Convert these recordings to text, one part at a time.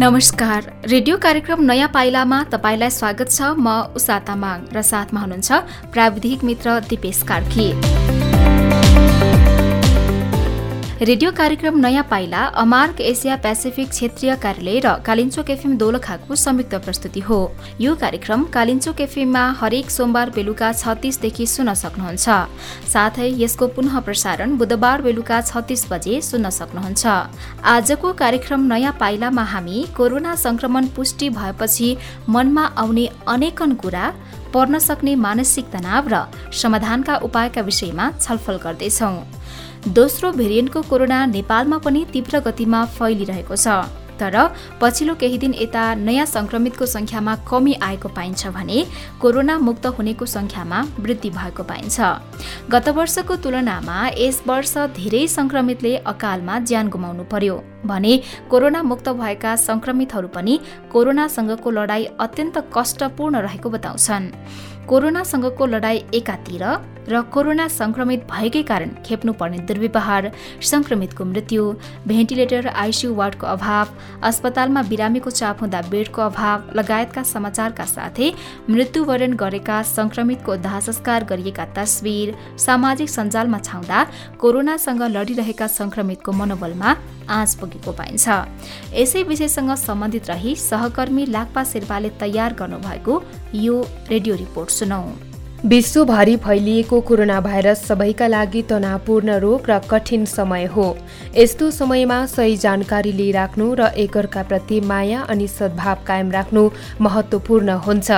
नमस्कार। रेडियो कार्यक्रम नयाँ पाइलामा तपाईँलाई स्वागत छ। म उषा तामाङ र साथमा हुनुहुन्छ प्राविधिक मित्र दिपेश कार्की। रेडियो कार्यक्रम नयाँ पाइला अमार्क एसिया पेसिफिक क्षेत्रीय कार्यालय र कालिन्चोक एफएम दोलखाको संयुक्त प्रस्तुति हो। यो कार्यक्रम कालिन्चोक एफएममा हरेक सोमबार बेलुका छत्तिसदेखि सुन्न सक्नुहुन्छ। साथै यसको पुनः प्रसारण बुधबार बेलुका छत्तिस बजे सुन्न सक्नुहुन्छ। आजको कार्यक्रम नयाँ पाइलामा हामी कोरोना संक्रमण पुष्टि भएपछि मनमा आउने अनेकन कुरा पर्न सक्ने मानसिक तनाव र समाधानका उपायका विषयमा छलफल गर्दैछौँ। दोस्रो भेरिएन्टको कोरोना नेपालमा पनि तीव्र गतिमा फैलिरहेको छ। तर पछिल्लो केही दिन यता नयाँ संक्रमितको संख्यामा कमी आएको पाइन्छ भने कोरोना मुक्त हुनेको संख्यामा वृद्धि भएको पाइन्छ। गत वर्षको तुलनामा यस वर्ष धेरै संक्रमितले अकालमा ज्यान गुमाउनु पर्यो भने कोरोना मुक्त भएका संक्रमितहरू पनि कोरोनासँगको लडाई अत्यन्त कष्टपूर्ण रहेको बताउँछन्। कोरोनासँगको लडाई एकातिर र कोरोना संक्रमित भएकै कारण खेप्नुपर्ने दुर्व्यवहार संक्रमितको मृत्यु भेन्टिलेटर आइसियु वार्डको अभाव अस्पतालमा बिरामीको चाप हुँदा बेडको अभाव लगायतका समाचारका साथै मृत्युवरण गरेका संक्रमितको दाहसंस्कार गरिएका तस्विर सामाजिक सञ्जालमा छाउँदा कोरोनासँग लडिरहेका संक्रमितको मनोबलमा आँच पुगेको पाइन्छ। यसै विषयसँग सम्बन्धित रही सहकर्मी लाक्पा शेर्पाले तयार गर्नुभएको यो रेडियो रिपोर्ट। सुनौ विश्वभरि फैलिएको कोरोना भाइरस सबैका लागि तनावपूर्ण रोग र कठिन समय हो। यस्तो समयमा सही जानकारी लिइराख्नु र एकअर्काप्रति माया अनि सद्भाव कायम राख्नु महत्त्वपूर्ण हुन्छ।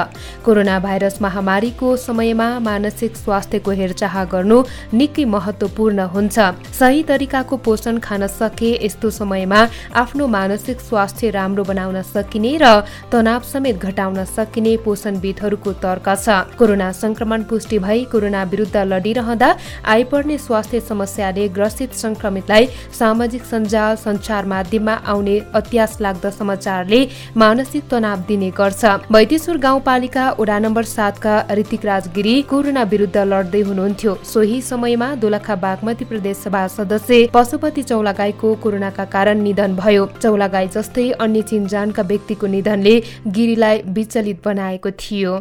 कोरोना भाइरस महामारीको समयमा मानसिक स्वास्थ्यको हेरचाह गर्नु निकै महत्त्वपूर्ण हुन्छ। सही तरिकाको पोषण खान सके यस्तो समयमा आफ्नो मानसिक स्वास्थ्य राम्रो बनाउन सकिने र तनाव समेत घटाउन सकिने पोषणविदहरूको तर्क छ। कोरोना संक्रमण संक्रमण पुष्टि भई कोरोना विरुद्ध लडिरहँदा आइपर्ने स्वास्थ्य समस्याले ग्रसित संक्रमितलाई सामाजिक सञ्जाल सञ्चार माध्यममा आउने अत्यास लाग्दो समाचारले मानसिक तनाव दिने गर्छ। वैदेश्वर गाउँपालिका वडा नम्बर सातका ऋतिक राजगिरी कोरोना विरुद्ध लड्दै हुनुहुन्थ्यो। सोही समयमा दोलखा बागमती प्रदेश सभा सदस्य पशुपति चौलागाईको कोरोनाका कारण निधन भयो। चौलागाई जस्तै अन्य चिनजानका व्यक्तिको निधनले गिरीलाई विचलित बनाएको थियो।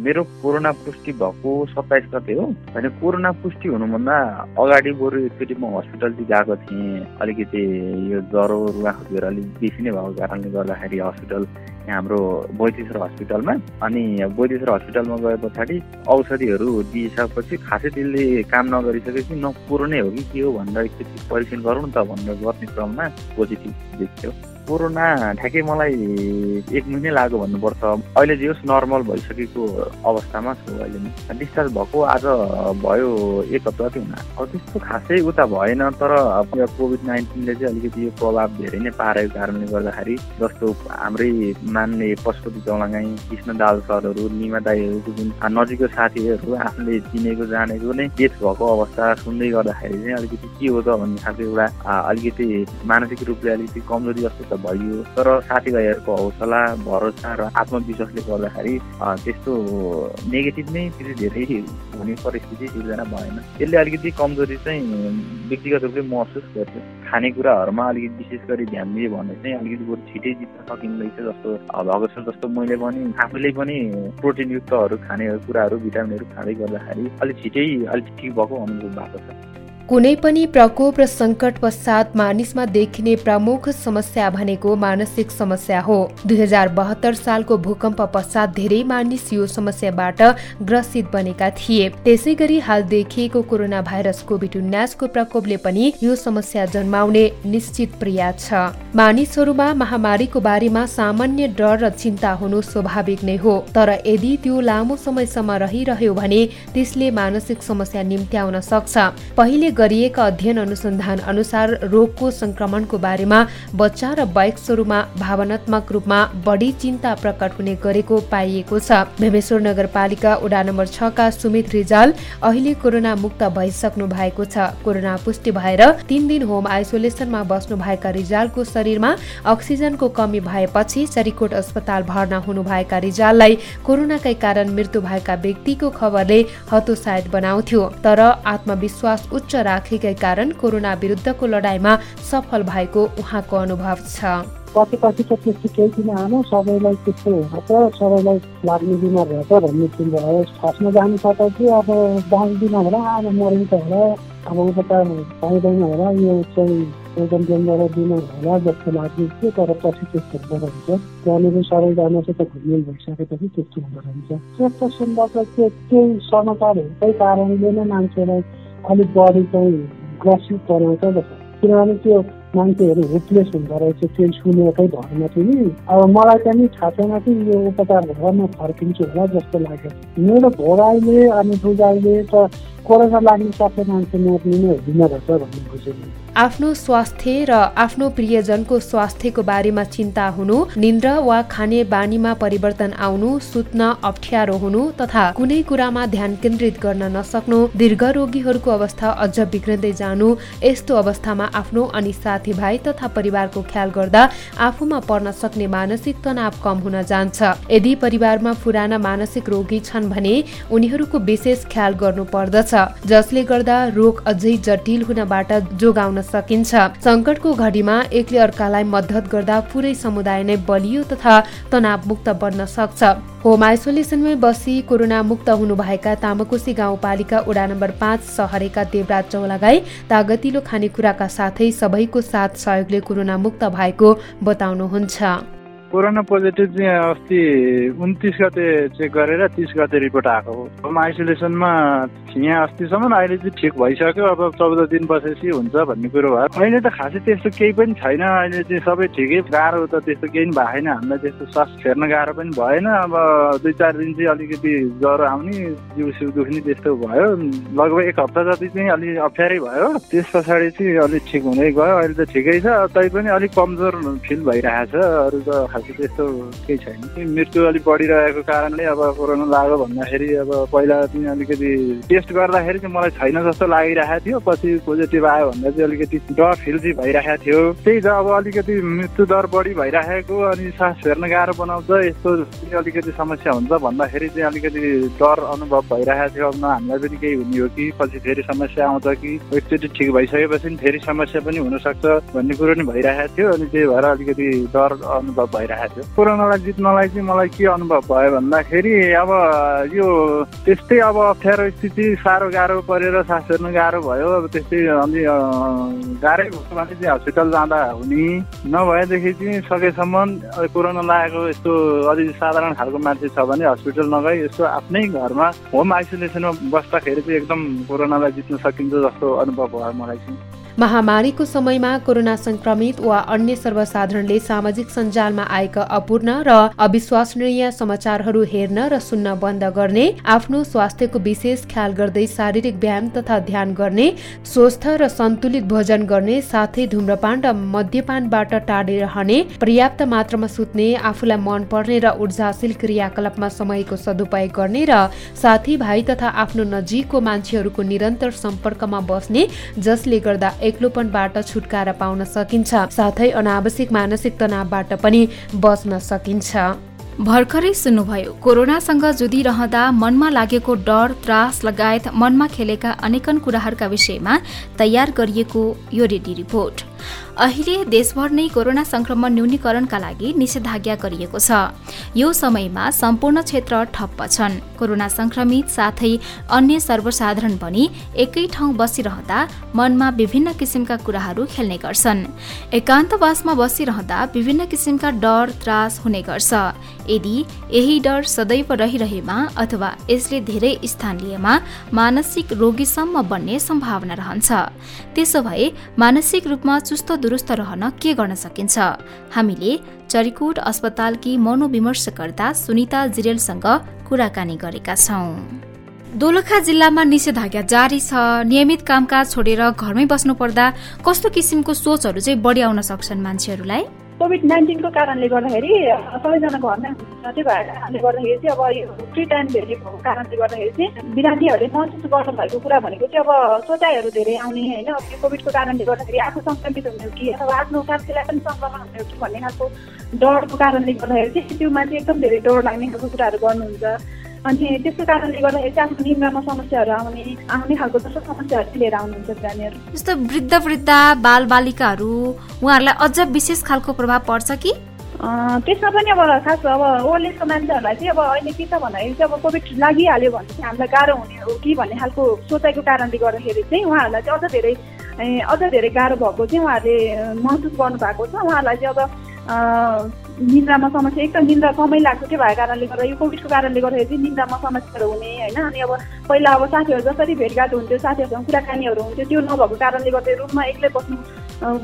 मेरो कोरोना पुष्टि भएको सत्ताइस गते हो। होइन कोरोना पुष्टि हुनुभन्दा अगाडि बरु एकचोटि म हस्पिटलतिर गएको थिएँ। अलिकति यो ज्वरो रुवाखोकीहरू अलिक बेसी नै भएको कारणले गर्दाखेरि हस्पिटल यहाँ हाम्रो बैदेश्वर हस्पिटलमा अनि बैदेश्वर हस्पिटलमा गए पछाडि औषधिहरू दिइसकेपछि खासै त्यसले काम नगरिसकेपछि न कोरोनै हो कि के हो भनेर एकचोटि परीक्षण गरौँ न त भनेर गर्ने क्रममा पोजिटिभ देखियो। कोरोना ठ्याक्कै मलाई एक महिनै लाग्यो भन्नुपर्छ। अहिले जे होस् नर्मल भइसकेको अवस्थामा छु अहिले डिस्चार्ज भएको आज भयो एक हप्ता हुन। त्यस्तो खासै उता भएन तर कोभिड नाइन्टिनले चाहिँ अलिकति यो प्रभाव धेरै नै पारेको कारणले गर्दाखेरि जस्तो हाम्रै मान्ने पशुपति चौलागाई कृष्ण दाल सरहरू निमा दाईहरूको जुन नजिकको साथीहरू आफूले चिनेको जानेको नै डेथ भएको अवस्था सुन्दै गर्दाखेरि चाहिँ अलिकति के हो त भन्ने खालको एउटा अलिकति मानसिक रूपले अलिकति कमजोरी जस्तो त भइयो तर साथीभाइहरूको हौसला भरोसा र आत्मविश्वासले गर्दाखेरि त्यस्तो नेगेटिभ नै त्यति धेरै हुने परिस्थिति सिर्जना भएन। यसले अलिकति कमजोरी चाहिँ व्यक्तिगत रूपले महसुस गर्थ्यो खानेकुराहरूमा अलिकति विशेष गरी ध्यान दियो भने चाहिँ अलिकति बरु छिटै जित्न सकिँदैछ जस्तो भएको छ जस्तो मैले पनि आफूले पनि प्रोटिनयुक्तहरू खाने कुराहरू भिटामिनहरू खाँदै गर्दाखेरि अलिक छिटै अलिक ठिक भएको अनुभव भएको छ। कुनै पनि प्रकोप र सङ्कट पश्चात मानिसमा देखिने प्रमुख समस्या भनेको मानसिक समस्या हो। दुई हजार बहत्तर सालको भूकम्प पश्चात धेरै मानिस यो समस्याबाट ग्रसित बनेका थिए। त्यसै गरी हाल देखिएको कोरोना भाइरस कोभिड उन्नाइसको प्रकोपले पनि यो समस्या जन्माउने निश्चित प्रयास छ। मानिसहरूमा महामारीको बारेमा सामान्य डर र चिन्ता हुनु स्वाभाविक नै हो। तर यदि त्यो लामो समयसम्म रहिरह्यो भने त्यसले मानसिक समस्या निम्त्याउन सक्छ। पहिले गरिएका अध्ययन अनुसन्धान अनुसार रोगको संक्रमणको बारेमा बच्चा र वयस्कहरूमा भावनात्मक रूपमा बढी चिन्ता प्रकट हुने गरेको पाइएको छ। भीमेश्वर नगरपालिका वडा नम्बर छका सुमित रिजाल अहिले कोरोना मुक्त भइसक्नु भएको छ। कोरोना पुष्टि भएर तीन दिन होम आइसोलेसनमा बस्नु भएका रिजालको शरीरमा अक्सिजनको कमी भएपछि चरीकोट अस्पताल भर्ना हुनुभएका रिजाललाई कोरोनाकै कारण मृत्यु भएका व्यक्तिको खबरले हतोत्साहित बनाउँथ्यो। तर आत्मविश्वास उच्च राखेकै कारण कोरोना विरुद्धको लडाईँमा सफल भएको उहाँको अनुभव छ। पछि पछि त त्यस्तो किन आएन सबैलाई त्यस्तो सबैलाई अब होला अब मरिन्छ अब पाइँदैन होला थियो तर पछि त्यस्तो हुँदो रहेछ त्यहाँनिर सबैजना चाहिँ त भइसकेपछि कारणले नै मान्छेलाई अलिक बढी चाहिँ ग्रसित बनाउँछ जस्तो किनभने त्यो मान्छेहरू होपलेस हुँदो रहेछ त्यो सुनेकै भरमा चाहिँ अब मलाई पनि थाहा छैन कि यो उपचार भएर म फर्किन्छु होला जस्तो लाग्यो। मेरो भोगाइले अनि बुझाइले त कोरोना लाग्नु सक्ने मान्छे मर्ने नै हुँदैन रहेछ भन्ने बुझेँ। आफ्नो स्वास्थ्य र आफ्नो प्रियजनको स्वास्थ्यको बारेमा चिन्ता हुनु निन्द्रा वा खाने बानीमा परिवर्तन आउनु सुत्न अप्ठ्यारो हुनु तथा कुनै कुरामा ध्यान केन्द्रित गर्न नसक्नु दीर्घ रोगीहरूको अवस्था अझ बिग्रदै जानु यस्तो अवस्थामा आफ्नो अनि साथीभाइ तथा परिवारको ख्याल गर्दा आफूमा पर्न सक्ने मानसिक तनाव कम हुन जान्छ। यदि परिवारमा पुराना मानसिक रोगी छन् भने उनीहरूको विशेष ख्याल गर्नु पर्दछ जसले गर्दा रोग अझै जटिल हुनबाट जोगाउन सकिन्छ। सङ्कटको घडीमा एकले अर्कालाई मद्दत गर्दा पुरै समुदाय नै बलियो तथा तनावमुक्त बन्न सक्छ। होम आइसोलेसनमै बसी कोरोना मुक्त हुनुभएका तामकोसी गाउँपालिका वडा नम्बर पाँच सहरेका देवराज चौलागाई तागतिलो खानेकुराका साथै सबैको साथ सहयोगले कोरोना मुक्त भएको बताउनुहुन्छ। कोरोना पोजिटिभ चाहिँ अस्ति उन्तिस गते चेक गरेर तिस गते रिपोर्ट आएको हो। होम आइसोलेसनमा थिएँ अस्तिसम्म अहिले चाहिँ ठिक भइसक्यो। अब चौध दिन बसेपछि हुन्छ भन्ने कुरो भयो। अहिले त खासै त्यस्तो केही पनि छैन। अहिले चाहिँ सबै ठिकै। गाह्रो त त्यस्तो केही पनि भएन। हामीलाई त्यस्तो श्वास फेर्न गाह्रो पनि भएन। अब दुई चार दिन चाहिँ अलिकति ज्वरो आउने जिउ सिउ दुख्ने त्यस्तो भयो। लगभग एक हप्ता जति चाहिँ अलिक अप्ठ्यारै भयो। त्यस पछाडि चाहिँ अलिक ठिक हुँदै गयो। अहिले त ठिकै छ। तैपनि अलिक कमजोर फिल भइरहेछ। अरू त खासै त्यस्तो केही छैन। मृत्यु अलिक बढिरहेको कारणले अब कोरोना लाग्यो भन्दाखेरि अब पहिला चाहिँ अलिकति टेस्ट गर्दाखेरि चाहिँ मलाई छैन जस्तो लागिरहेको थियो। पछि पोजिटिभ आयो भन्दा चाहिँ अलिकति डर फिल चाहिँ भइरहेको थियो। त्यही त अब अलिकति मृत्यु दर बढी भइरहेको अनि सास फेर्न गाह्रो बनाउँछ यस्तो अलिकति समस्या हुन्छ भन्दाखेरि चाहिँ अलिकति डर अनुभव भइरहेको थियो। अब हामीलाई पनि केही हुने हो कि? पछि फेरि समस्या आउँछ कि? एकचोटि ठिक भइसकेपछि फेरि समस्या पनि हुनसक्छ भन्ने कुरो नि भइरहेको थियो अनि त्यही भएर अलिकति डर अनुभव भइरहेको भइरहेको थियो। कोरोनालाई जित्नलाई चाहिँ मलाई के अनुभव भयो भन्दाखेरि अब यो त्यस्तै अब अप्ठ्यारो स्थिति साह्रो गाह्रो परेर सास फेर्नु गाह्रो भयो। अब त्यस्तै अलि गाह्रै भयो भने चाहिँ हस्पिटल जाँदा हुने नभएदेखि चाहिँ सकेसम्म कोरोना लागेको यस्तो अलि साधारण खालको मान्छे छ भने हस्पिटल नगई यस्तो आफ्नै घरमा होम आइसोलेसनमा बस्दाखेरि चाहिँ एकदम कोरोनालाई जित्न सकिन्छ जस्तो अनुभव भयो मलाई चाहिँ। महामारीको समयमा कोरोना संक्रमित वा अन्य सर्वसाधारणले सामाजिक सञ्जालमा आएका अपूर्ण र अविश्वसनीय समाचारहरू हेर्न र सुन्न बन्द गर्ने आफ्नो स्वास्थ्यको विशेष ख्याल गर्दै शारीरिक व्यायाम तथा ध्यान गर्ने स्वस्थ र सन्तुलित भोजन गर्ने साथै धुम्रपान र मद्यपानबाट टाढे रहने पर्याप्त मात्रामा सुत्ने आफूलाई मन पर्ने र ऊर्जाशील क्रियाकलापमा समयको सदुपयोग गर्ने र साथीभाइ तथा आफ्नो नजिकको मान्छेहरूको निरन्तर सम्पर्कमा बस्ने जसले गर्दा एक्लोपनबाट छुटकारा पाउन सकिन्छ साथै अनावश्यक मानसिक तनावबाट पनि बच्न सकिन्छ। भर्खरै सुन्नुभयो कोरोनासँग जुधिरहँदा मनमा लागेको डर त्रास लगायत मनमा खेलेका अनेकन कुराहरूका विषयमा तयार गरिएको यो रेडी रिपोर्ट। अहिले देशभर नै कोरोना संक्रमण न्यूनीकरणका लागि निषेधाज्ञा गरिएको छ। यो समयमा सम्पूर्ण क्षेत्र ठप्प छन्। कोरोना संक्रमित साथै अन्य सर्वसाधारण पनि एकै ठाउँ बसिरहँदा मनमा विभिन्न किसिमका कुराहरू खेल्ने गर्छन्। एकान्तवासमा बसिरहँदा विभिन्न किसिमका डर त्रास हुने गर्छ। यदि यही डर सदैव रहिरहेमा अथवा यसले धेरै स्थान लिएमा मानसिक रोगीसम्म बन्ने सम्भावना रहन्छ। त्यसो भए मानसिक रूपमा चुस्त दुरुस्त रहन के गर्न सकिन्छ? हामीले चरिकोट अस्पतालकी मनोविमर्शकर्ता सुनिता जिरेलसँग कुराकानी गरेका छौँ। दोलखा जिल्लामा निषेधाज्ञा जारी छ। नियमित कामकाज छोडेर घरमै बस्नु पर्दा कस्तो किसिमको सोचहरू चाहिँ बढी आउन सक्छन् मान्छेहरूलाई? कोभिड नाइन्टिनको कारणले गर्दाखेरि सबैजना घरमै हुनुहुन्छ त्यो भएर गर्दाखेरि चाहिँ अब यो फ्री टाइम भएको कारणले गर्दाखेरि चाहिँ बिरामीहरूले महसुस गर्नु भएको कुरा भनेको चाहिँ अब सोचाइहरू धेरै आउने होइन। अब यो कोभिडको कारणले गर्दाखेरि आफू सङ्क्रमित हुने हो कि अथवा आफ्नो साथीलाई पनि सङ्क्रमण हुने कि भन्ने खालको डरको कारणले गर्दाखेरि चाहिँ त्योमा चाहिँ एकदम धेरै डर लाग्ने खालको कुराहरू गर्नुहुन्छ। अनि त्यसको कारणले गर्दाखेरि चाहिँ आफ्नो निन्द्रामा समस्याहरू आउने आउने खालको जस्तो समस्याहरू लिएर आउनुहुन्छ बिरामीहरू जस्तो वृद्ध वृद्ध बाल बालिकाहरू उहाँहरूलाई अझ विशेष खालको प्रभाव पर्छ कि? त्यसमा पनि अब खास अब ओल्ड एजको मान्छेहरूलाई चाहिँ अब अहिले के छ भन्दाखेरि चाहिँ अब कोभिड लागिहाल्यो भने चाहिँ हामीलाई गाह्रो हुने हो कि भन्ने खालको सोचाइको कारणले गर्दाखेरि चाहिँ उहाँहरूलाई चाहिँ अझ धेरै अझ धेरै गाह्रो भएको चाहिँ उहाँहरूले महसुस गर्नुभएको छ। उहाँहरूलाई चाहिँ अब निन्द्रामा समस्या एकदम निन्द्रा कमै लाग्छ त्यो भएको कारणले गर्दा यो कोभिडको कारणले गर्दाखेरि चाहिँ निन्द्रामा समस्याहरू हुने होइन? अनि अब पहिला अब साथीहरू जसरी भेटघाट हुन्थ्यो साथीहरूसँग कुराकानीहरू हुन्थ्यो त्यो नभएको कारणले गर्दा रुममा एक्लै बस्नु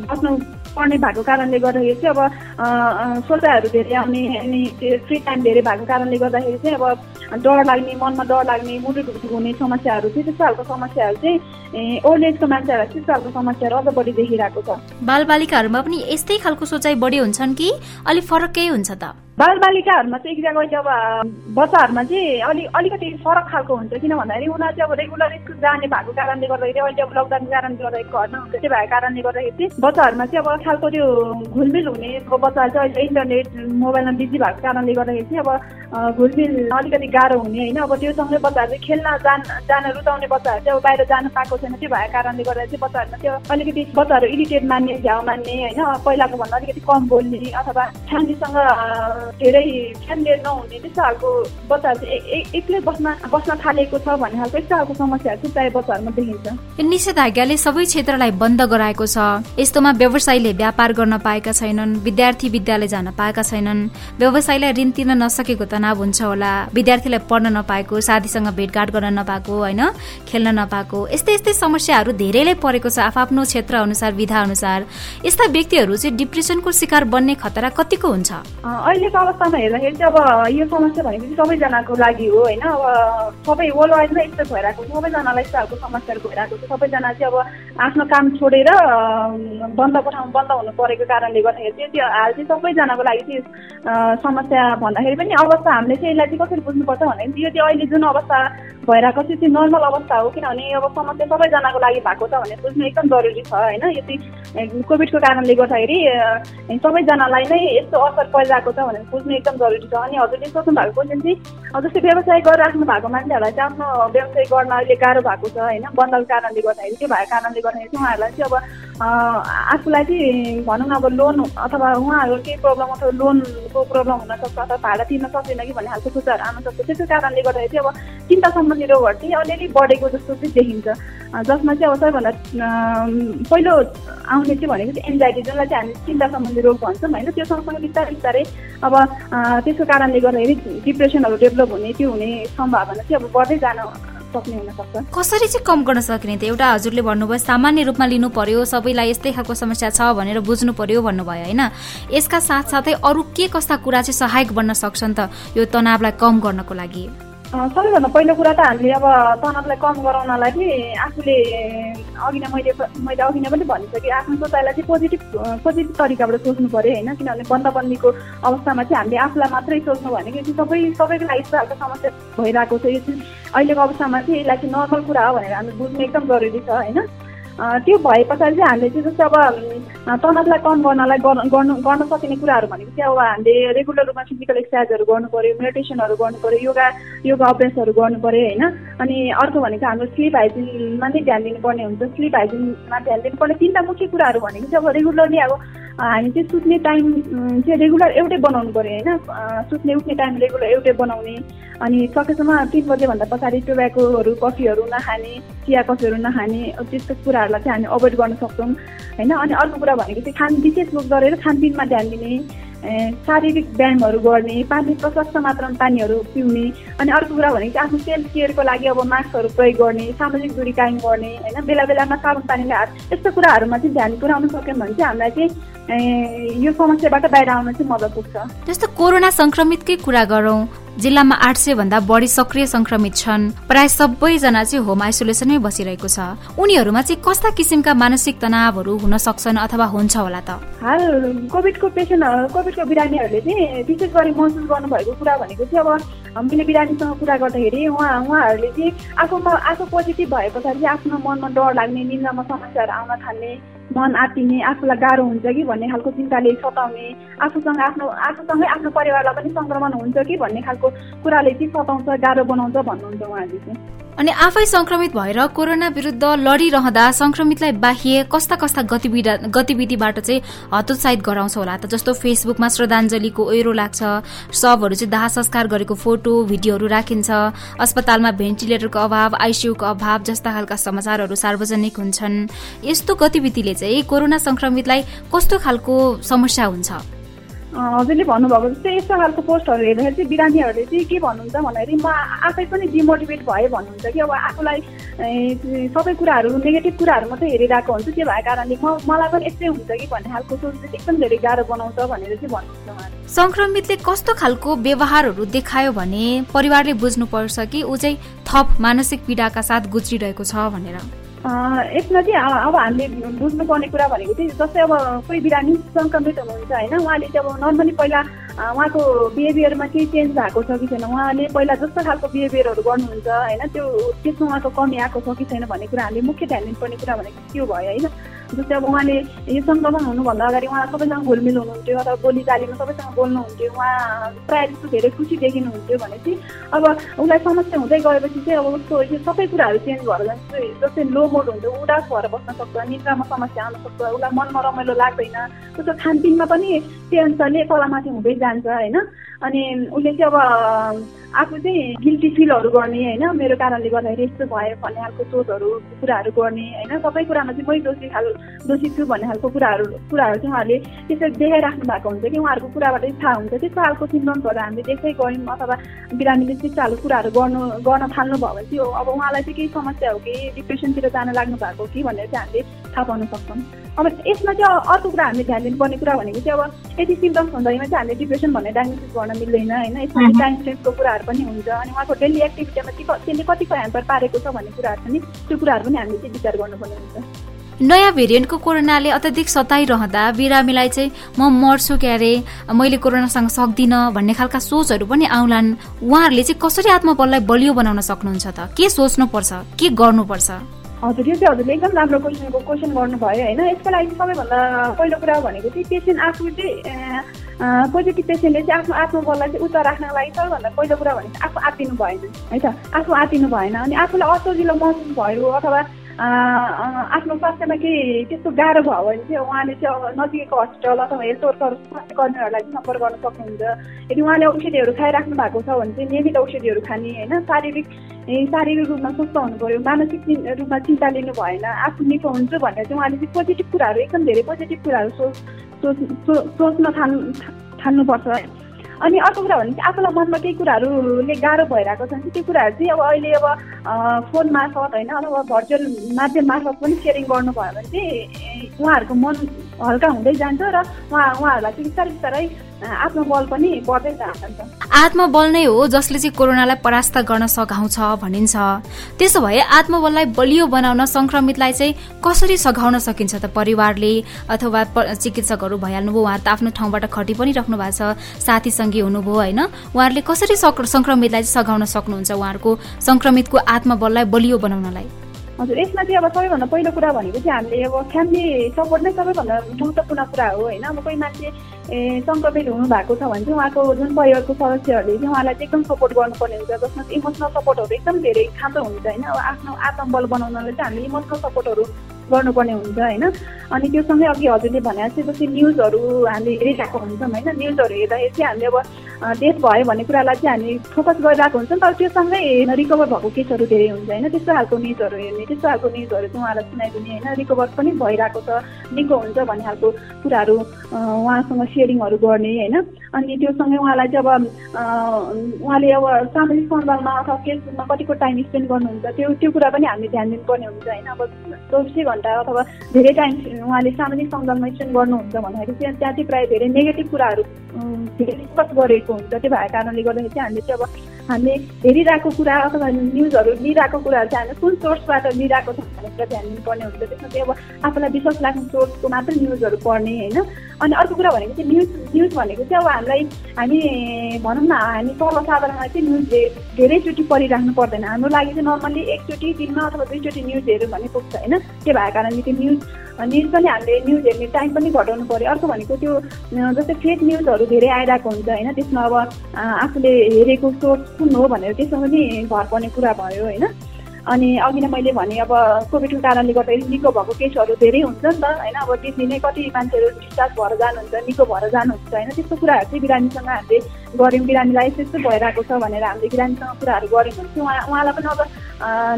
बस्नु पर्ने भएको कारणले गर्दाखेरि चाहिँ अब सोचाइहरू धेरै आउने अनि फ्री टाइम धेरै भएको कारणले गर्दाखेरि चाहिँ अब डर लाग्ने मनमा डर लाग्ने मुटु ढुकढुक हुने समस्याहरू चाहिँ त्यस्तो खालको समस्याहरू चाहिँ ओल्ड एजको मान्छेहरूलाई त्यस्तो खालको समस्याहरू अझ बढी देखिरहेको छ। बालबालिकाहरूमा पनि यस्तै खालको सोचाइ बढी हुन्छन् कि? अलिक फरकै हुन्छ त? बालबालिकाहरूमा चाहिँ एक जग्गा अब बच्चाहरूमा चाहिँ अलिक अलिकति फरक खालको हुन्छ। किन भन्दाखेरि उनीहरू चाहिँ अब रेगुलर स्कुल जाने भएको कारणले गर्दाखेरि अहिले अब लकडाउनको कारणले गर्दाखेरि घरमा हुन्छ त्यो भएको कारणले गर्दाखेरि चाहिँ बच्चाहरूमा चाहिँ अब खालको त्यो घुलमिल हुने बच्चाहरू चाहिँ अहिले इन्टरनेट मोबाइलमा बिजी भएको कारणले गर्दाखेरि चाहिँ अब घुलमिल अलिकति गाह्रो हुने होइन। अब त्योसँगै बच्चाहरू चाहिँ खेल्न जान जान रुचाउने बच्चाहरू चाहिँ अब बाहिर जानु पाएको छैन। त्यो भएको कारणले गर्दा चाहिँ बच्चाहरूमा त्यो अलिकति बच्चाहरू इरिटेट मान्ने झ्याउ मान्ने होइन। पहिलाको भन्दा अलिकति कम बोल्ने अथवा फ्यामिलीसँग धेरै फ्यामिली नहुने त्यस्तो खालको बच्चाहरू चाहिँ एक्लै बस्न बस्न थालेको छ भन्ने खालको यस्तो खालको समस्याहरू चाहिँ प्रायः बच्चाहरूमा देखिन्छ। निषेधाज्ञाले सबै क्षेत्रलाई बन्द गराएको छ। यस्तोमा व्यवसायीले व्यापार गर्न पाएका छैनन् विद्यार्थी विद्यालय जान पाएका छैनन्। व्यवसायीलाई ऋण तिर्न नसकेको तनाव हुन्छ होला। विद्यार्थीलाई पढ्न नपाएको साथीसँग भेटघाट गर्न नपाएको होइन? खेल्न नपाएको यस्तै यस्तै समस्याहरू धेरैले परेको छ आफ्नो क्षेत्र अनुसार विधा अनुसार यस्ता व्यक्तिहरू चाहिँ डिप्रेसनको शिकार बन्ने खतरा कतिको हुन्छ? अहिलेको अवस्थामा हेर्दाखेरि चाहिँ अब यो समस्या भनेको चाहिँ सबैजनाको लागि हो होइन? अब सबै वर्ल्ड वाइडमा यस्तो भइरहेको छ। सबैजनालाई यस्तो खालको समस्याहरू भइरहेको छ। सबैजना चाहिँ अब आफ्नो काम छोडेर बन्द ठाउँ बन्द हुनु परेको कारणले गर्दाखेरि चाहिँ त्यो हाल चाहिँ सबैजनाको लागि चाहिँ समस्या भन्दाखेरि पनि अवस्था हामीले चाहिँ यसलाई चाहिँ कसरी बुझ्नुपर्छ भन्दाखेरि यो चाहिँ अहिले जुन अवस्था भइरहेको चाहिँ त्यो नर्मल अवस्था हो। किनभने अब समस्या सबैजनाको लागि भएको छ भने बुझ्नु एकदम जरुरी छ होइन? यो चाहिँ कोभिडको कारणले गर्दाखेरि सबैजनालाई नै यस्तो असर परिरहेको छ भनेर बुझ्नु एकदम जरुरी छ। अनि हजुरले सोच्नु भएको क्वेसन चाहिँ जस्तै व्यवसाय गरिराख्नु भएको मान्छेहरूलाई चाहिँ आफ्नो व्यवसाय गर्न अहिले गाह्रो भएको छ होइन? बन्दको कारणले गर्दाखेरि त्यो भएको कारणले गर्दाखेरि चाहिँ उहाँहरूलाई चाहिँ अब आफूलाई चाहिँ भनौँ न अब लोन अथवा उहाँहरूको केही प्रब्लम अथवा लोनको प्रब्लम हुनसक्छ अथवा भाडा तिर्न सक्दैन कि भन्ने खालको सोचाइहरू आउन सक्छ। त्यसको कारणले गर्दाखेरि चाहिँ अब चिन्ता सम्बन्धी रोगहरू चाहिँ अलिअलि बढेको जस्तो चाहिँ देखिन्छ। जसमा चाहिँ अब सबैभन्दा पहिलो आउने चाहिँ भनेको चाहिँ एन्जाइटी जसलाई चाहिँ हामी चिन्ता सम्बन्धी रोग भन्छौँ होइन त्यो सँगसँगै बिस्तारै बिस्तारै अब त्यसको कारणले गर्दाखेरि डिप्रेसनहरू डेभलप हुने त्यो हुने सम्भावना चाहिँ अब बढ्दै जान सक्ने हुनसक्छ कसरी चाहिँ कम गर्न सकिने त? एउटा हजुरले भन्नुभयो सामान्य रूपमा लिनु पर्यो सबैलाई यस्तै खालको समस्या छ भनेर बुझ्नु पर्यो भन्नुभयो होइन? यसका साथसाथै अरू के कस्ता कुरा चाहिँ सहायक बन्न सक्छन् त यो तनावलाई कम गर्नको लागि? सबैभन्दा पहिलो कुरा त हामीले अब तनावलाई कम गराउनलाई चाहिँ आफूले अघि नै मैले मैले अघि नै पनि भनिसकेँ आफ्नो सोचाइलाई चाहिँ पोजिटिभ पोजिटिभ तरिकाबाट सोच्नु पऱ्यो होइन किनभने बन्दबन्दीको अवस्थामा चाहिँ हामीले आफूलाई मात्रै सोच्नु भनेको चाहिँ सबै सबैको लागि यस्तो खालको समस्या भइरहेको छ। यो चाहिँ अहिलेको अवस्थामा चाहिँ यसलाई चाहिँ नर्मल कुरा हो भनेर हामी बुझ्नु एकदम जरुरी छ होइन? त्यो भए पछाडि चाहिँ हामीले चाहिँ जस्तो अब तनावलाई कम गर्नलाई गर्नु गर्न सकिने कुराहरू भनेको चाहिँ अब हामीले रेगुलर रूपमा फिजिकल एक्सर्साइजहरू गर्नु पऱ्यो मेडिटेसनहरू गर्नु पऱ्यो योगा योगा अभ्यासहरू गर्नु पऱ्यो होइन? अनि अर्को भनेको हाम्रो स्लिप हाइजिनमा नै ध्यान दिनुपर्ने हुन्छ। स्लिप हाइजिनमा ध्यान दिनुपर्ने तिनवटा मुख्य कुराहरू भनेको चाहिँ अब रेगुलरली अब हामी चाहिँ सुत्ने टाइम चाहिँ रेगुलर एउटै बनाउनु पऱ्यो होइन। सुत्ने उठ्ने टाइम रेगुलर एउटै बनाउने। अनि सकेसम्म तिन बजेभन्दा पछाडि टोब्याकोहरू कफीहरू नखाने चिया कफीहरू नखाने त्यस्तो कुराहरूलाई चाहिँ हामी अभोइड गर्न सक्छौँ। होइन अनि अर्को कुरा भनेको चाहिँ खान विशेष गरेर खानपिनमा ध्यान दिने। शारीरिक व्यायामहरू गर्ने पानी प्रशस्त मात्रामा पानीहरू पिउने अनि अर्को कुरा भनेको आफ्नो सेल्फ केयरको लागि अब मास्कहरू प्रयोग गर्ने सामाजिक दूरी कायम गर्ने होइन? बेला बेलामा साबुन पानीले हात यस्तो कुराहरूमा चाहिँ ध्यान पुऱ्याउन सक्यौँ भने चाहिँ हामीलाई चाहिँ यो समस्याबाट बाहिर आउन चाहिँ मद्दत पुग्छ। जस्तो कोरोना सङ्क्रमितकै कुरा गरौँ जिल्लामा आठ सय भन्दा बढी सक्रिय संक्रमित छन्। प्राय सबैजना चाहिँ होम आइसोलेसनमै बसिरहेको छ। उनीहरूमा चाहिँ कस्ता किसिमका मानसिक तनावहरू हुन सक्छन् अथवा हुन्छ होला त? हाल कोभिडको पेसेन्ट कोभिडको बिरामीहरूले चाहिँ विशेष गरी महसुस गर्नुभएको कुरा भनेको चाहिँ अब मैले बिरामीसँग कुरा गर्दाखेरि उहाँ उहाँहरूले चाहिँ आफूमा आफू पोजिटिभ भए पछाडि आफ्नो मनमा डर लाग्ने निन्द्रामा समस्याहरू आउन थाल्ने मन आत्तिने आफूलाई गाह्रो हुन्छ कि भन्ने खालको चिन्ताले सताउने आफूसँग आफ्नो आफूसँगै आफ्नो परिवारलाई पनि सङ्क्रमण हुन्छ कि भन्ने खालको कुराले चाहिँ सताउँछ गाह्रो बनाउँछ भन्नुहुन्छ उहाँले चाहिँ। अनि आफै संक्रमित भएर कोरोना विरुद्ध लडिरहँदा संक्रमितलाई बाह्य कस्ता कस्ता गतिविधि गतिविधिबाट चाहिँ हतोत्साहित गराउँछ होला। त जस्तो फेसबुकमा श्रद्धाञ्जलीको ओहिरो लाग्छ सबहरू चाहिँ दाह संस्कार गरेको फोटो भिडियोहरू राखिन्छ अस्पतालमा भेन्टिलेटरको अभाव आइसियूको अभाव जस्ता खालका समाचारहरू सार्वजनिक हुन्छन्। यस्तो गतिविधिले चाहिँ कोरोना संक्रमितलाई कस्तो खालको समस्या हुन्छ? हजुरले भन्नुभएको जस्तै यस्तो खालको पोस्टहरू हेर्दाखेरि चाहिँ बिरामीहरूले चाहिँ के भन्नुहुन्छ भन्दाखेरि म आफै पनि डिमोटिभेट भएँ भन्नुहुन्छ कि। अब आफूलाई सबै कुराहरू नेगेटिभ कुराहरू मात्रै हेरिरहेको हुन्छ। त्यो भएको कारणले म मलाई पनि यस्तै हुन्छ कि भन्ने खालको सोच चाहिँ एकदम धेरै गाह्रो बनाउँछ भनेर चाहिँ भन्नुहुन्छ उहाँले। सङ्क्रमितले कस्तो खालको व्यवहारहरू देखायो भने परिवारले बुझ्नुपर्छ कि ऊ चाहिँ थप मानसिक पीडाका साथ गुज्रिरहेको छ भनेर? यसमा चाहिँ अब हामीले बुझ्नुपर्ने कुरा भनेको चाहिँ जस्तै अब कोही बिरामी सङ्क्रमित हुनुहुन्छ होइन उहाँले चाहिँ अब नर्मली पहिला उहाँको बिहेभियरमा केही चेन्ज भएको छ कि छैन? उहाँले पहिला जस्तो खालको बिहेभियरहरू गर्नुहुन्छ होइन? त्यो त्यसमा उहाँको कमी आएको छ कि छैन भन्ने कुरा हामीले मुख्य ध्यान दिनुपर्ने कुरा भनेको त्यो भयो होइन? जस्तै अब उहाँले यो सङ्क्रमण हुनुभन्दा अगाडि उहाँ सबैसँग घुलमिल हुनुहुन्थ्यो अथवा बोली चालीमा सबैसँग बोल्नुहुन्थ्यो उहाँ प्रायः जस्तो धेरै खुसी देखिनुहुन्थ्यो भनेपछि अब उसलाई समस्या हुँदै गएपछि चाहिँ अब उसको यो सबै कुराहरू चेन्ज भएर जान्छ। जस्तै लो मोड हुन्छ उदास भएर बस्न सक्छ निद्रामा समस्या आउन सक्छ उसलाई मनमा रमाइलो लाग्दैन। उसको खानपिनमा पनि त्यही अनुसारले तलमाथि हुँदै जान्छ होइन? अनि उसले चाहिँ अब आफू चाहिँ गिल्टी फिलहरू गर्ने होइन? मेरो कारणले गर्दाखेरि यस्तो भयो भन्ने खालको सोचहरू कुराहरू गर्ने होइन? सबै कुरामा चाहिँ मै दोषी खाल दोषी छु भन्ने खालको कुराहरू कुराहरू चाहिँ उहाँहरूले त्यसरी देखाइराख्नु भएको हुन्छ कि उहाँहरूको कुराबाट थाहा हुन्छ। त्यस्तो खालको सिम्टम्सहरू हामीले देख्दै गयौँ अथवा बिरामीले त्यस्तो खालको कुराहरू गर्नु गर्न थाल्नु भयो भने चाहिँ अब उहाँलाई चाहिँ केही समस्या हो कि डिप्रेसनतिर जान लाग्नु भएको कि भनेर चाहिँ हामीले थाहा पाउन सक्छौँ। अब यसमा चाहिँ अर्को कुरा हामीले ध्यान दिनुपर्ने कुरा भनेको चाहिँ अब यति सिम्टम्स हुँदैमा चाहिँ हामीले डिप्रेसन भन्ने डायग्नोसिस गर्न मिल्दैन होइन। यसमा टाइम स्ट्रेसको कुराहरू पनि हुन्छ अनि उहाँको डेली एक्टिभिटीमा त्यसले कतिको ह्याम्पर पारेको छ भन्ने कुराहरू पनि त्यो कुराहरू पनि हामीले चाहिँ विचार गर्नुपर्ने हुन्छ। नयाँ भेरिएन्टको कोरोनाले अत्याधिक सताइरहँदा बिरामीलाई चाहिँ म मर्छु क्यारे मैले कोरोनासँग सक्दिनँ भन्ने खालका सोचहरू पनि आउलान्। उहाँहरूले चाहिँ कसरी आत्मबललाई बलियो बनाउन सक्नुहुन्छ त? के सोच्नुपर्छ? के गर्नुपर्छ? हजुर यो चाहिँ हजुरले एकदम राम्रो क्वेसनको क्वेसन गर्नुभयो होइन। यसको लागि सबैभन्दा पहिलो कुरा भनेको चाहिँ पेसेन्ट आफू चाहिँ पोजिटिभ पेसेन्टले चाहिँ आफ्नो आत्मबललाई चाहिँ उच्च राख्नको लागि सबैभन्दा पहिलो कुरा भनेको आफू आत्तिनु भएन। है त? आफू आत्तिनु भएन। अनि आफूलाई असजिलो महसुस भयो अथवा आफ्नो स्वास्थ्यमा केही त्यस्तो गाह्रो भयो भने चाहिँ उहाँले चाहिँ नजिकैको हस्पिटल अथवा हेल्थ वर्कर स्वास्थ्य कर्मीहरूलाई चाहिँ सम्पर्क गर्न सक्नुहुन्छ। यदि उहाँले औषधिहरू खाइराख्नु भएको छ भने चाहिँ नियमित औषधिहरू खाने होइन? शारीरिक शारीरिक रूपमा स्वस्थ हुनु पऱ्यो मानसिक रूपमा चिन्ता लिनु भएन आफू निको हुन्छु भनेर चाहिँ उहाँले चाहिँ पोजिटिभ कुराहरू एकदम धेरै पोजिटिभ कुराहरू सोच सोच्न थाल्नु थाल्नुपर्छ। अनि अर्को कुरा भने चाहिँ आफूलाई मनमा केही कुराहरूले गाह्रो भइरहेको छ त्यो कुराहरू चाहिँ अब अहिले अब फोन मार्फत होइन अथवा भर्चुअल माध्यम मार्फत पनि सेयरिङ गर्नुभयो भने चाहिँ उहाँहरूको मन हल्का हुँदै जान्छ र उहाँ उहाँहरूलाई चाहिँ बिस्तारै बिस्तारै आत्मबल पनि बढ्दै जान्छ। आत्मबल नै हो जसले चाहिँ कोरोनालाई परास्त गर्न सघाउँछ भनिन्छ। त्यसो भए आत्मबललाई बलियो बनाउन संक्रमितलाई चाहिँ कसरी सघाउन सकिन्छ त परिवारले? अथवा चिकित्सकहरू भइहाल्नुभयो उहाँहरू त आफ्नो ठाउँबाट खटी पनि राख्नु भएको छ साथी सङ्गी हुनुभयो होइन। उहाँहरूले कसरी सङ्क्रमितलाई सघाउन सक्नुहुन्छ उहाँहरूको सङ्क्रमितको आत्मबललाई बलियो बनाउनलाई? हजुर यसमा चाहिँ अब सबैभन्दा पहिलो कुरा भनेको चाहिँ हामीले अब फ्यामिली सपोर्ट नै सबैभन्दा महत्त्वपूर्ण कुरा हो होइन। अब कोही मान्छे सङ्क्रमित हुनु भएको छ भने चाहिँ उहाँको जुन परिवारको सदस्यहरूले चाहिँ उहाँलाई एकदम सपोर्ट गर्नुपर्ने हुन्छ। जसमा चाहिँ इमोसनल सपोर्टहरू एकदम धेरै खाँचो हुन्छ होइन। अब आफ्नो आत्मबल बनाउनलाई चाहिँ हामीले इमोसनल सपोर्टहरू गर्नुपर्ने हुन्छ होइन? अनि त्योसँगै अघि हजुरले भने चाहिँ जस्तै न्युजहरू हामीले हेरिरहेको हुन्छौँ होइन? न्युजहरू हेर्दाखेरि चाहिँ हामीले अब डेथ भयो भन्ने कुरालाई चाहिँ हामी फोकस गरिरहेको हुन्छौँ तर त्योसँगै रिकभर भएको केसहरू धेरै हुन्छ होइन? त्यस्तो खालको न्युजहरू हेर्ने त्यस्तो खालको न्युजहरू चाहिँ उहाँलाई सुनाइदिने होइन? रिकभर पनि भइरहेको छ निको हुन्छ भन्ने खालको कुराहरू उहाँसँग सेयरिङहरू गर्ने होइन? अनि त्योसँगै उहाँलाई चाहिँ अब उहाँले अब सामाजिक सञ्जालमा अथवा फेसबुकमा कतिको टाइम स्पेन्ड गर्नुहुन्छ त्यो त्यो कुरा पनि हामीले ध्यान दिनुपर्ने हुन्छ होइन। अब चौबिसै घन्टा अथवा धेरै टाइम उहाँले सामाजिक सञ्जालमा स्पेन्ड गर्नुहुन्छ भन्दाखेरि चाहिँ त्यहाँ चाहिँ प्रायः धेरै नेगेटिभ कुराहरू धेरै डिस्कस गरेको हुन्छ। त्यो भएको कारणले गर्दाखेरि चाहिँ हामीले चाहिँ अब हामीले हेरिरहेको कुरा अथवा न्युजहरू लिइरहेको कुराहरू चाहिँ हामीले कुन सोर्सबाट लिइरहेको छ भन्ने कुरा ध्यान दिनुपर्ने हुन्छ। त्यसमा चाहिँ अब आफूलाई विश्वास लाग्ने सोर्सको मात्रै न्युजहरू पढ्ने होइन। अनि अर्को कुरा भनेको चाहिँ न्युज न्युज भनेको चाहिँ अब हामीलाई हामी भनौँ न हामी सर्वसाधारणलाई चाहिँ न्युज धेरैचोटि पढिराख्नु पर्दैन। हाम्रो लागि चाहिँ नर्मल्ली एकचोटि दिनमा अथवा दुईचोटि न्युज हेऱ्यो भने पुग्छ होइन? त्यो भएको कारणले त्यो न्युज न्युज पनि हामीले न्युज हेर्ने टाइम पनि घटाउनु पऱ्यो अर्को भनेको त्यो जस्तै फेक न्युजहरू धेरै आइरहेको हुन्छ होइन? त्यसमा अब आफूले हेरेको सोर्स कुन हो भनेर त्यसमा पनि भर पर्ने कुरा भयो होइन? अनि अघि नै मैले भने अब कोभिडको कारणले गर्दाखेरि निको भएको केसहरू धेरै हुन्छ नि त होइन? अब त्यस नै कति मान्छेहरू डिस्चार्ज भएर जानुहुन्छ निको भएर जानुहुन्छ होइन? त्यस्तो कुराहरू चाहिँ बिरामीसँग हामीले गऱ्यौँ बिरामीलाई यस्तो यस्तो भइरहेको छ भनेर हामीले बिरामीसँग कुराहरू गऱ्यौँ। भने उहाँ उहाँलाई पनि अब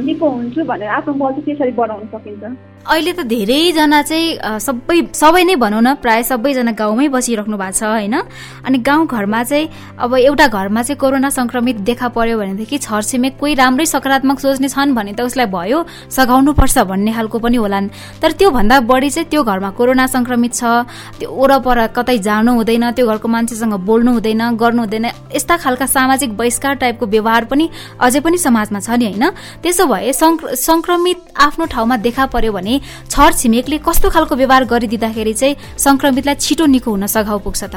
निको हुन्छु भनेर आफ्नो बल चाहिँ त्यसरी बढाउन सकिन्छ। अहिले त धेरैजना चाहिँ सबै सबै नै भनौँ न प्रायः सबैजना गाउँमै बसिराख्नु भएको छ होइन? अनि गाउँघरमा चाहिँ अब एउटा घरमा चाहिँ कोरोना संक्रमित देखा पर्यो भनेदेखि छरछिमेक कोही राम्रै सकारात्मक सोच्ने छन् भने त उसलाई भयो सघाउनु पर्छ भन्ने खालको पनि होलान्। तर त्योभन्दा बढी चाहिँ त्यो घरमा कोरोना संक्रमित छ त्यो वरपर कतै जानु हुँदैन त्यो घरको मान्छेसँग बोल्नु हुँदैन गर्नु हुँदैन। यस्ता खालका सामाजिक बहिष्कार टाइपको व्यवहार पनि अझै पनि समाजमा छ नि होइन? त्यसो भए संक्रमित आफ्नो ठाउँमा देखा पर्यो भने छर छिमेकले कस्तो खालको व्यवहार गरिदिँदाखेरि चाहिँ संक्रमितलाई छिटो निको हुन सघाउ पुग्छ त?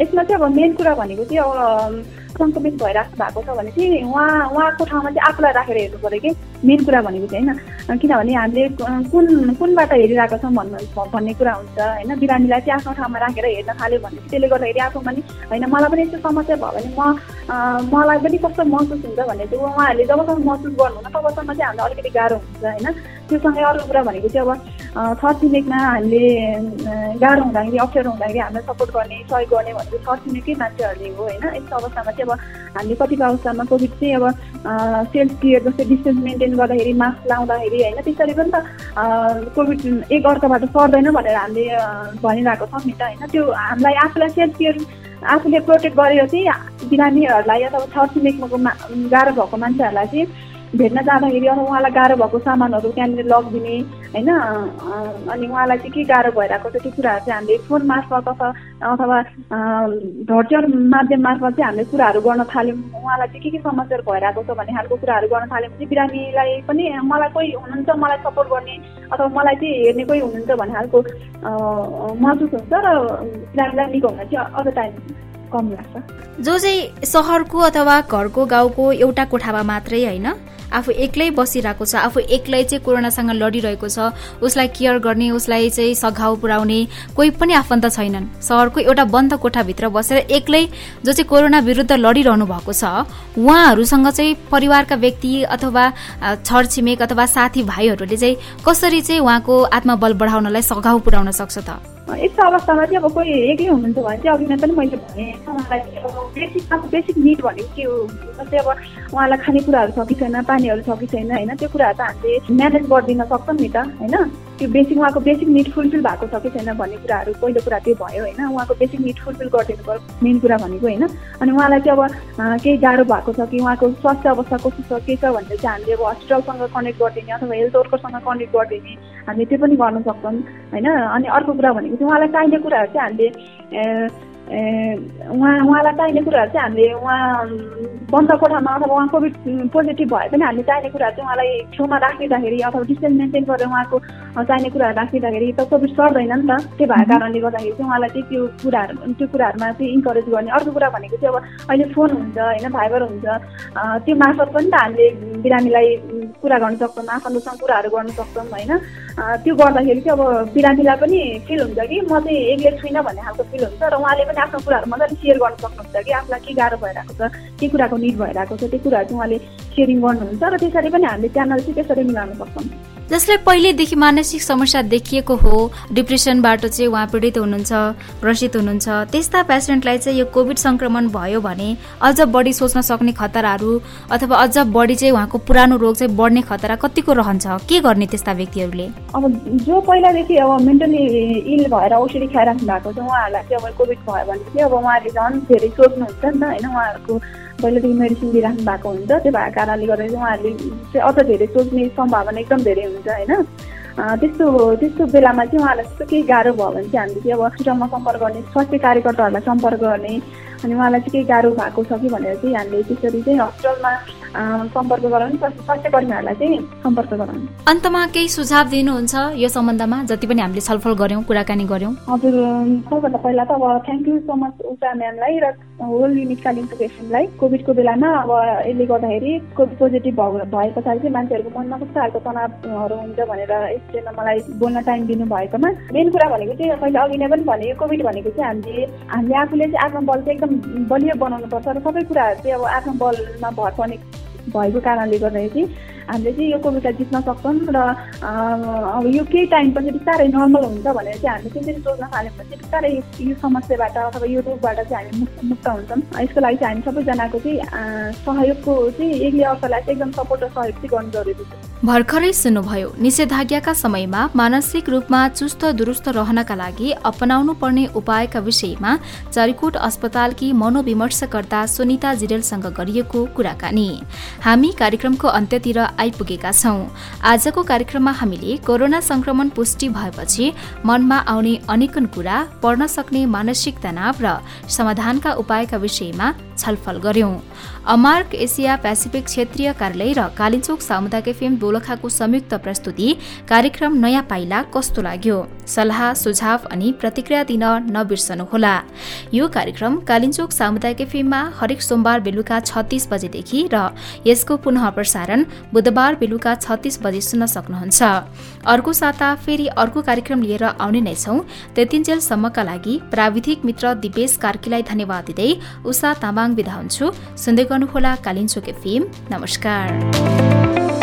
यसमा चाहिँ अब मेन कुरा भनेको चाहिँ सङ्क्रमित भइराख्नु भएको छ भने चाहिँ उहाँ उहाँको ठाउँमा चाहिँ आफूलाई राखेर हेर्नु पऱ्यो कि मेन कुरा भनेको चाहिँ होइन किनभने हामीले कुन कुनबाट हेरिरहेको छौँ भन्नु भन्ने कुरा हुन्छ होइन बिरामीलाई चाहिँ आफ्नो ठाउँमा राखेर हेर्न थाल्यो भने त्यसले गर्दाखेरि आफूमा नि होइन मलाई पनि यस्तो समस्या भयो भने म मलाई पनि कस्तो महसुस हुन्छ भने चाहिँ उहाँहरूले जबसम्म महसुस गर्नुहुन्न तबसम्म चाहिँ हामीलाई अलिकति गाह्रो हुन्छ होइन त्योसँगै अर्को कुरा भनेको चाहिँ अब छर छिमेकमा हामीले गाह्रो हुँदाखेरि अप्ठ्यारो हुँदाखेरि हामीलाई सपोर्ट गर्ने सहयोग गर्ने भनेको छर छिमेकै मान्छेहरूले हो होइन? यस्तो अवस्थामा चाहिँ अब हामीले कतिपय अवस्थामा कोभिड चाहिँ अब सेल्फ केयर जस्तै डिस्टेन्स मेन्टेन गर्दाखेरि मास्क लाउँदाखेरि होइन? त्यसरी पनि त कोभिड एक अर्काबाट सर्दैन भनेर हामीले भनिरहेको छौँ नि त होइन? त्यो हामीलाई आफूलाई सेल्फ केयर आफूले प्रोटेक्ट गरेर चाहिँ बिरामीहरूलाई अथवा छरछिमेकको गाह्रो भएको मान्छेहरूलाई चाहिँ भेट्न जाँदाखेरि अब उहाँलाई गाह्रो भएको सामानहरू त्यहाँनिर लगिदिने होइन? अनि उहाँलाई चाहिँ के गाह्रो भइरहेको छ त्यो कुराहरू चाहिँ हामीले फोन मार्फत अथवा अथवा भर्चुअल माध्यम मार्फत चाहिँ हामीले कुराहरू गर्न थाल्यौँ। उहाँलाई चाहिँ के के समस्याहरू भइरहेको छ भन्ने खालको कुराहरू गर्न थाल्यौँ। चाहिँ बिरामीलाई पनि मलाई कोही हुनुहुन्छ मलाई सपोर्ट गर्ने अथवा मलाई चाहिँ हेर्ने कोही हुनुहुन्छ भन्ने खालको महसुस हुन्छ र बिरामीलाई निको हुन चाहिँ अझ टाइम कम लाग्छ। जो चाहिँ सहरको अथवा घरको गाउँको एउटा कोठामा मात्रै होइन आफू एक्लै बसिरहेको छ आफू एक्लै चाहिँ कोरोनासँग लडिरहेको छ उसलाई केयर गर्ने उसलाई चाहिँ सघाउ पुर्याउने कोही पनि आफन्त छैनन्। सहरको एउटा बन्द कोठाभित्र बसेर एक्लै जो चाहिँ कोरोना विरुद्ध लडिरहनु भएको छ उहाँहरूसँग चाहिँ परिवारका व्यक्ति अथवा छरछिमेक अथवा साथीभाइहरूले चाहिँ कसरी चाहिँ उहाँको आत्मबल बढाउनलाई सघाउ पुर्याउन सक्छ त? यस्तो अवस्थामा चाहिँ अब कोही एक्लै हुनुहुन्छ भने चाहिँ अघि नै पनि मैले भने उहाँलाई बेसिक अब बेसिक निड भनेको के हो जस्तै अब उहाँलाई खानेकुराहरू छ कि छैन पानीहरू छ कि छैन होइन त्यो कुराहरू त हामीले म्यानेज गरिदिन सक्छौँ नि त होइन त्यो बेसिक उहाँको बेसिक निड फुलफिल भएको छ कि छैन भन्ने कुराहरू पहिलो कुरा त्यो भयो होइन। उहाँको बेसिक निड फुलफिल गरिदिनु पर्यो मेन कुरा भनेको होइन। अनि उहाँलाई चाहिँ अब केही गाह्रो भएको छ कि उहाँको स्वास्थ्य अवस्था कस्तो छ के छ भनेर चाहिँ हामीले अब हस्पिटलसँग कनेक्ट गरिदिने अथवा हेल्थ वर्करसँग कनेक्ट गरिदिने हामीले त्यो पनि गर्न सक्छौँ होइन। अनि अर्को कुरा भनेको चाहिँ उहाँलाई चाहिने कुराहरू चाहिँ हामीले उहाँ उहाँलाई चाहिने कुराहरू चाहिँ हामीले उहाँ बन्द कोठामा अथवा उहाँ कोभिड पोजिटिभ भए पनि हामीले चाहिने कुराहरू चाहिँ उहाँलाई छेउमा राखिदिँदाखेरि अथवा डिस्टेन्स मेन्टेन गरेर उहाँको चाहिने कुराहरू राखिदिँदाखेरि त कोभिड सर्दैन नि त। त्यो भएको कारणले गर्दाखेरि चाहिँ उहाँलाई चाहिँ त्यो कुराहरू त्यो कुराहरूमा चाहिँ इन्करेज गर्ने अर्को कुरा भनेको चाहिँ अब अहिले फोन हुन्छ होइन भाइबर हुन्छ। त्यो मार्फत पनि त हामीले बिरामीलाई कुरा गर्न सक्छौँ आफन्तसँग कुराहरू गर्न सक्छौँ होइन। त्यो गर्दाखेरि चाहिँ अब बिरामीलाई पनि फिल हुन्छ कि म चाहिँ एक्लै छुइनँ भन्ने खालको फिल हुन्छ र उहाँले पनि आफ्नो कुराहरू मजाले सेयर गर्न सक्नुहुन्छ कि? आफूलाई के गाह्रो भइरहेको छ के कुराको निड भइरहेको छ त्यो कुराहरू चाहिँ उहाँले सेयरिङ गर्नुहुन्छ र त्यसरी पनि हामीले च्यानल चाहिँ त्यसरी मिलाउन सक्छौँ। जसलाई पहिल्यैदेखि मानसिक समस्या देखिएको हो डिप्रेसनबाट चाहिँ उहाँ पीडित हुनुहुन्छ ग्रसित हुनुहुन्छ। त्यस्ता पेसेन्टलाई चाहिँ यो कोभिड सङ्क्रमण भयो भने अझ बढी सोच्न सक्ने खतराहरू अथवा अझ बढी चाहिँ उहाँको पुरानो रोग चाहिँ बढ्ने खतरा कतिको रहन्छ? के गर्ने त्यस्ता व्यक्तिहरूले? अब जो पहिलादेखि अब मेन्टली इल भएर औषधि खाइराख्नु भएको छ उहाँहरूलाई चाहिँ अब कोभिड भयो भने चाहिँ अब उहाँले झन् धेरै सोच्नुहुन्छ नि त होइन? उहाँहरूको पहिलादेखि मेडिसिन दिइराख्नु भएको हुन्छ त्यो भएको कारणले गर्दा चाहिँ उहाँहरूले चाहिँ अझ धेरै सोच्ने सम्भावना एकदम धेरै हुन्छ होइन? त्यस्तो त्यस्तो बेलामा चाहिँ उहाँलाई त्यस्तो केही गाह्रो भयो भने चाहिँ हामीले चाहिँ अब हस्पिटलमा सम्पर्क गर्ने स्वास्थ्य कार्यकर्ताहरूलाई सम्पर्क गर्ने अनि उहाँलाई चाहिँ केही गाह्रो भएको छ कि भनेर चाहिँ हामीले त्यसरी चाहिँ हस्पिटलमा सम्पर्क गराउनु स्वास्थ्य कर्मीहरूलाई चाहिँ सम्पर्क गराउनु। अन्तमा केही सुझाव दिनुहुन्छ यो सम्बन्धमा? जति पनि हामीले छलफल गऱ्यौँ कुराकानी गऱ्यौँ। हजुर सबभन्दा पहिला त अब thank you so much Usha म्यामलाई र होल युनिट कालिम्पोङ पेसेन्टलाई कोभिडको बेलामा अब यसले गर्दाखेरि कोभिड पोजिटिभ भए पछाडि चाहिँ मान्छेहरूको मनमा कस्तो खालको तनावहरू हुन्छ भनेर यसमा मलाई बोल्न टाइम दिनु भएकोमा मेन कुरा भनेको चाहिँ मैले अघि नै पनि भने कोभिड भनेको चाहिँ हामीले हामीले आफूले चाहिँ आफ्नो बल चाहिँ एकदम बलियो बनाउनु पर्छ र सबै कुराहरू चाहिँ अब आफ्नो बलमा भर पर्ने भएको कारणले गर्दाखेरि हामीले चाहिँ यो कोभिडलाई जित्न सक्छौँ र अब यो केही टाइम पनि बिस्तारै नर्मल हुन्छ भनेर चाहिँ हामीले त्यसरी सोच्न थाल्यौँ भने चाहिँ बिस्तारै यो समस्याबाट अथवा यो रोगबाट चाहिँ हामी मुक्त मुक्त हुन्छौँ। यसको लागि चाहिँ हामी सबैजनाको चाहिँ सहयोगको चाहिँ एकले अर्कालाई एकदम सपोर्ट र सहयोग चाहिँ गर्नु जरुरी छ। भर्खरै सुन्नुभयो निषेधाज्ञाका समयमा मानसिक रूपमा चुस्त दुरुस्त रहनका लागि अपनाउनु पर्ने उपायका विषयमा चारिकोट अस्पतालकी मनोविमर्शकर्ता सुनिता जिरेलसँग गरिएको कुराकानी। हामी कार्यक्रमको अन्त्यतिर आइपुगेका छौँ। आजको कार्यक्रममा हामीले कोरोना संक्रमण पुष्टि भएपछि मनमा आउने अनेकन कुरा पढ्न सक्ने मानसिक तनाव र समाधानका उपायका विषयमा छलफल गर्यौं। अमार्क एसिया पेसिफिक क्षेत्रीय कार्यालय र कालिचोक सामुदायिक एफएम दोलखाको संयुक्त प्रस्तुति कार्यक्रम नयाँ पाइला कस्तो लाग्यो? सल्लाह सुझाव अनि प्रतिक्रिया दिन नबिर्सनुहोला यो कार्यक्रम कालिचोक सामुदायिक एफएममा हरेक सोमबार बेलुका छत्तिस बजेदेखि र यसको पुनः प्रसारण बुधबार बेलुका छत्तिस बजे सुन्न सक्नुहुन्छ। अर्को साता फेरि अर्को कार्यक्रम लिएर आउने नै छौँ। त्यतिन्जेलसम्मका लागि प्राविधिक मित्र दिपेश कार्कीलाई धन्यवाद दिँदै उषा तामाङ विधा हुन्छु सुन्दै गर्नुहोला कालिन्चोक एफएम। नमस्कार।